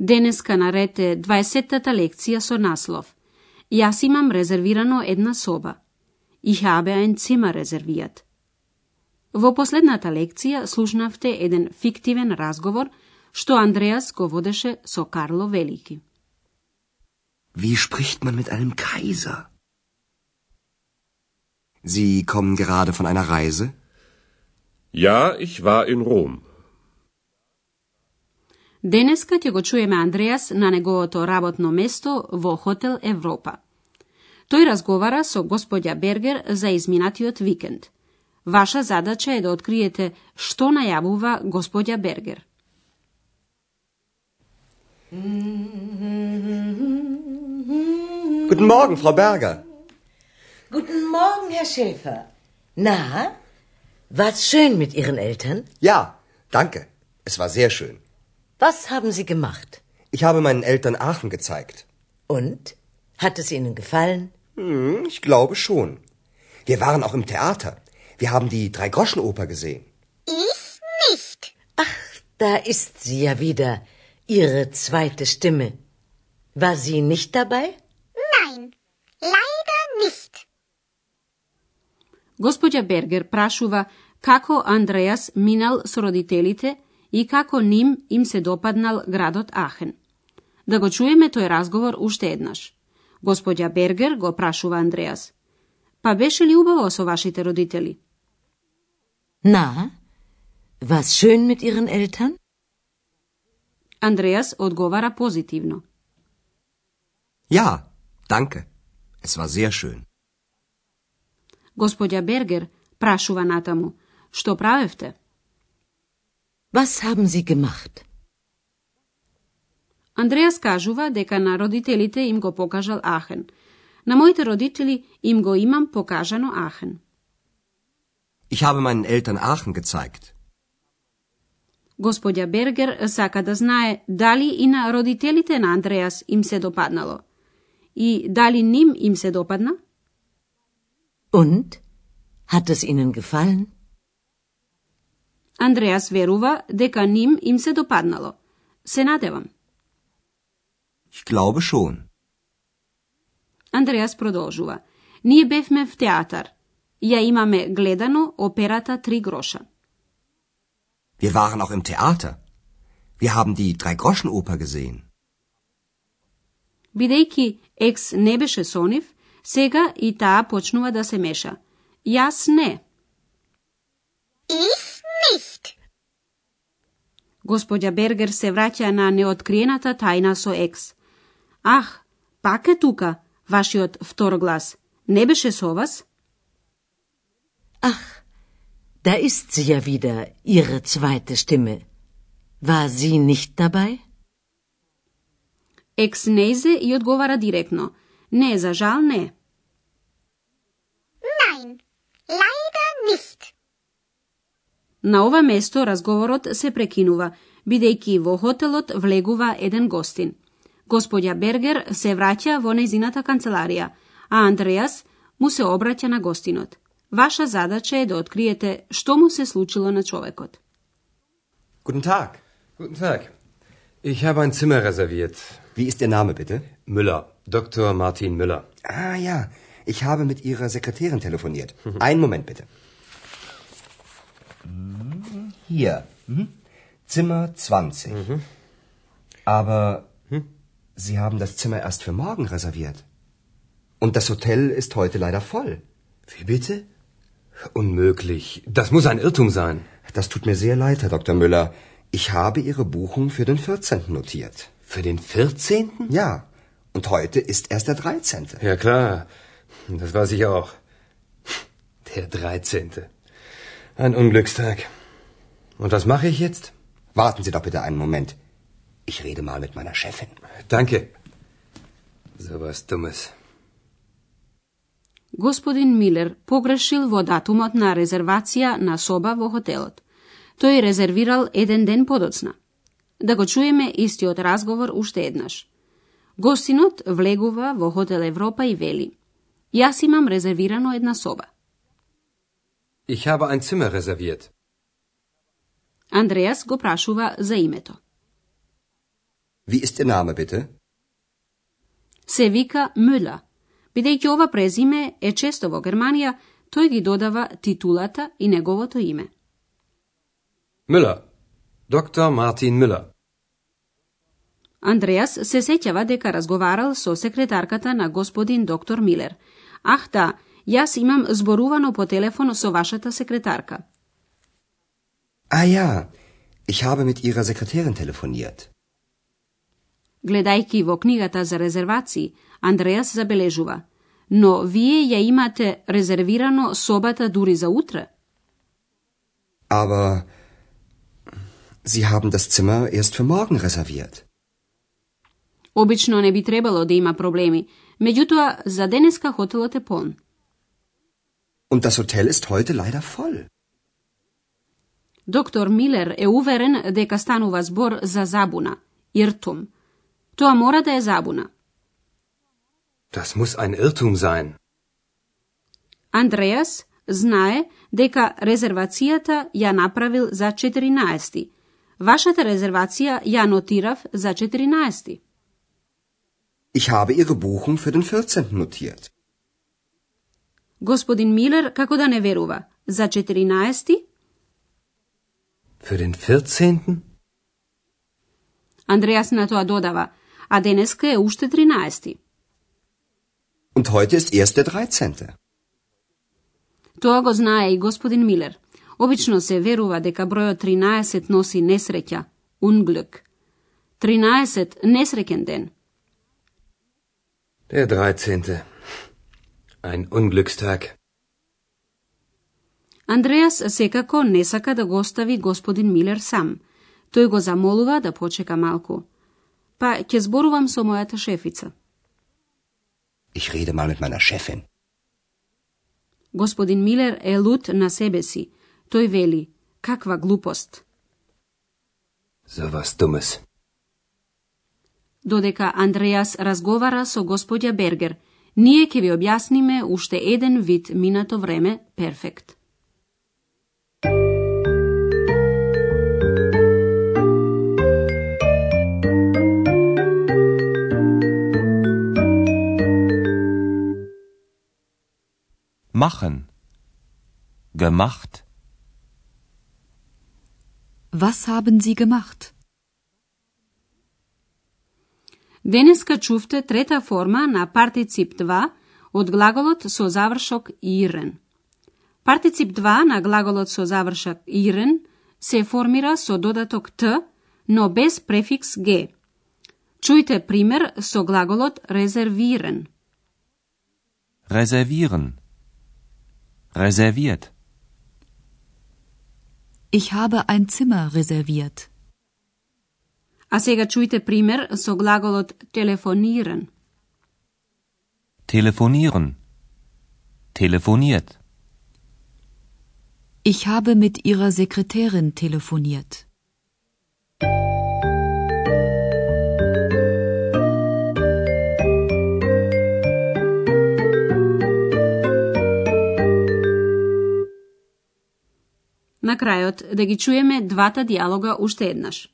Денеска на ред е 20-тата лекција со наслов Јас имам резервирано една соба. Ich habe ein Zimmer reserviert. Во последната лекција слушнавте еден фиктивен разговор што Андреас го водеше со Карло Велики. Wie spricht man mit einem Kaiser? Sie kommen gerade von einer Reise? Ja, ich war in Rom. Денеска ќе го чуеме Андреас на неговото работно место во Хотел Европа. Тој разговара со господја Бергер за изминатиот викенд. Ваша задача е да откриете што најавува господја Бергер. Guten Morgen, Frau Berger. Guten Morgen, Herr Schäfer. Na, war's schön mit Ihren Eltern? Ja, danke. Es war sehr schön. Was haben Sie gemacht? Ich habe meinen Eltern Aachen gezeigt. Und? Hat es Ihnen gefallen? Hm, ich glaube schon. Wir waren auch im Theater. Wir haben die Dreigroschenoper gesehen. Ich nicht. Ach, da ist sie ja wieder. Ihre zweite Stimme. War sie nicht dabei? Nein, leider nicht. Gospodja Berger prašuva kako Andreas Minal s roditelite – и како ним им се допаднал градот Ахен. Да го чуеме тој разговор уште еднаш. Господја Бергер го прашува Андреас. Па беше ли убаво со вашите родители? Na, war's schön mit Ihren Eltern? Андреас одговара позитивно. Ja, danke. Es war sehr schön. Господја Бергер прашува натаму. Што правевте? Was haben Sie gemacht? Андреас кажува дека на родителите им го покажал Ахен. На моите родители им го имам покажано Ахен. Ich habe meinen Eltern Aachen gezeigt. Господја Бергер сака да знае дали и на родителите на Андреас им се допаднало. И дали ним им се допадна? Und? Hat es Ihnen gefallen? Андреас верува дека ним им се допаднало. Се надевам. Ich glaube schon. Андреас продолжува. Ние бевме в театар. Ја имаме гледано операта Три гроша. Wir waren auch im Theater. Wir haben die Drei-Groschen-Oper gesehen. Бидејќи екс не беше со нив, сега и таа почнува да се меша. Јас не. Ich nicht. Господја Бергер се враќа на неоткриената тајна со екс. Ах, пак е тука, вашиот втор глас. Не беше со вас? Ach, da ist sie ja wieder, Ihre zweite Stimme. War sie nicht dabei? Екс нејзе и одговара директно. Не, за жал не. Nein, leider nicht. На ова место разговорот се прекинува, бидејќи во хотелот влегува еден гостин. Господја Бергер се враќа во нејзината канцеларија, а Андреас му се обраќа на гостинот. Ваша задача е да откриете што му се случило на човекот. Guten Tag. Guten Tag. Ich habe ein Zimmer reserviert. Wie ist Ihr Name, bitte? Müller. Dr. Martin Müller. Ah ja, ich habe mit Ihrer Sekretärin telefoniert. Einen Moment, bitte. Hm, Hier. Mhm. Zimmer 20. Aber Sie haben das Zimmer erst für morgen reserviert. Und das Hotel ist heute leider voll. Wie bitte? Unmöglich. Das muss ein Irrtum sein. Das tut mir sehr leid, Herr Dr. Müller. Ich habe Ihre Buchung für den 14. notiert. Für den 14.? Ja, und heute ist erst der 13. Ja, klar. Das weiß ich auch. Der 13. Ein Unglückstag. Und was mache ich jetzt? Warten Sie doch bitte einen Moment. Ich rede mal mit meiner Chefin. Danke. So was Dummes. Господин Милер погрешил во датумот на резервација на соба во хотелот. Тој резервирал еден ден подоцна. Да го чуеме истиот разговор уште еднаш. Гостинот влегува во хотел Европа и вели. Јас имам резервирано една соба. Ich habe ein Zimmer reserviert. Андреас го прашува за името. Wie ist Ihr Name, bitte? Се вика Müller. Бидејќи ова презиме е често во Германија, тој ги додава титулата и неговото име. Müller. Dr. Martin Müller. Андреас се сеќава дека разговарал со секретарката на господин доктор Милер. Ах да, јас имам зборувано по телефон со вашата секретарка. Ah ja, ich habe mit Ihrer Sekretärin telefoniert. Гледајќи во книгата за резервации, Андреас забележува. Но вие ја имате резервирано собата дури за утре? Aber Sie haben das Zimmer erst für morgen reserviert. Обично не би требало да има проблеми, меѓутоа за денеска хотелот е полн. Und das Hotel ist heute leider voll. Доктор Милер е уверен дека станува збор за забуна, иртум. Тоа мора да е забуна. Das muss ein Irrtum sein. Андреас знае дека резервацијата ја направил за 14. Вашата резервација ја нотирав за 14. Ich habe Ihre Buchung für den 14. notiert. Господин Милер како да не верува. За 14. Für den 14. Андреас на тоа додава, а денеска е уште 13. Und heute ist erst der 13. Тоа го знае и господин Милер. Обично се верува дека бројот 13 носи несреќа, unglück. 13 несреќен ден. Der 13. Ein Unglückstag. Андреас секако не сака да го остави господин Милер сам. Тој го замолува да почека малку. Па ќе зборувам со мојата шефица. Ich rede mal mit meiner Chefin. Господин Милер е лут на себе си. Тој вели, каква глупост. So was Dummes. Додека Андреас разговара со господја Бергер, ние ќе ви објасниме уште еден вид минато време перфект. Machen. Gemacht. Was haben Sie gemacht? Денеска чувте трета форма на партицип 2 од глаголот со завршок ирен. Партицип 2 на глаголот со завршок ирен се формира со додаток т, но без префикс г. Чујте пример со глаголот резервирен. Reservieren. Reserviert. Ich habe ein Zimmer reserviert. А сега чујте пример со глаголот телефонирен. Telefonieren. Telefoniert. Ich habe mit Ihrer Sekretärin telefoniert. На крајот да ги чуеме двата диалога уште еднаш.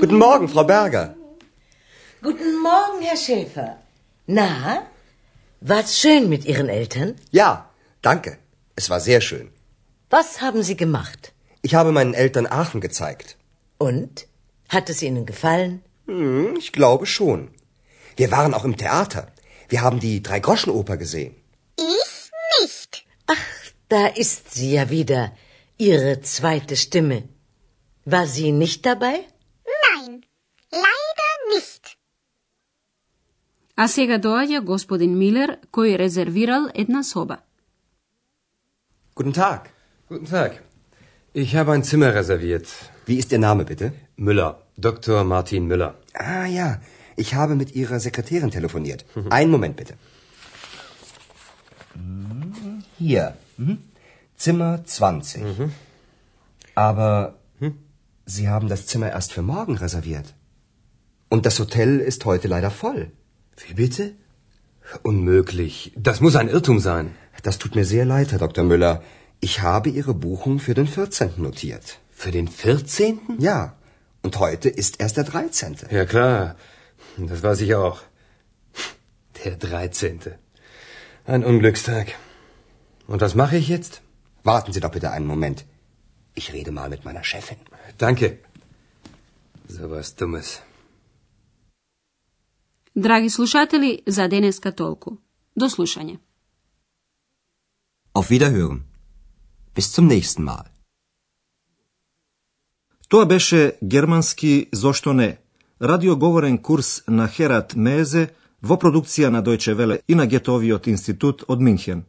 Guten Morgen, Frau Berger. Guten Morgen, Herr Schäfer. Na, war's schön mit Ihren Eltern? Ja, danke. Es war sehr schön. Was haben Sie gemacht? Ich habe meinen Eltern Aachen gezeigt. Und? Hat es Ihnen gefallen? Hm, ich glaube schon. Wir waren auch im Theater. Wir haben die Dreigroschenoper gesehen. Ich nicht. Ach, da ist sie ja wieder. Ihre zweite Stimme. War sie nicht dabei? Nein, leider nicht. А сега доаѓа господин Милер, кој резервирал една соба. Guten Tag. Guten Tag. Ich habe ein Zimmer reserviert. Wie ist Ihr Name, bitte? Müller. Dr. Martin Müller. Ah ja, ich habe mit Ihrer Sekretärin telefoniert. Einen Moment bitte. Hm, Hier. Mhm. Zimmer 20. Aber Sie haben das Zimmer erst für morgen reserviert. Und das Hotel ist heute leider voll. Wie bitte? Unmöglich. Das muss ein Irrtum sein. Das tut mir sehr leid, Herr Dr. Müller. Ich habe Ihre Buchung für den 14. notiert. Für den 14.? Ja, und heute ist erst der 13. Ja, klar. Das weiß ich auch. Der 13. Ein Unglückstag. Und was mache ich jetzt? Warten Sie doch bitte einen Moment. Ich rede mal mit meiner Chefin. Danke. So was Dummes. Драги слушатели, за денеска толку. До слушање. Auf Wiederhören. Bis zum nächsten Mal. Тоа беше германски зошто не, радиоговорен курс на Херат Мезе во продукција на Дојче Веле и на Гетовиот институт од Минхен.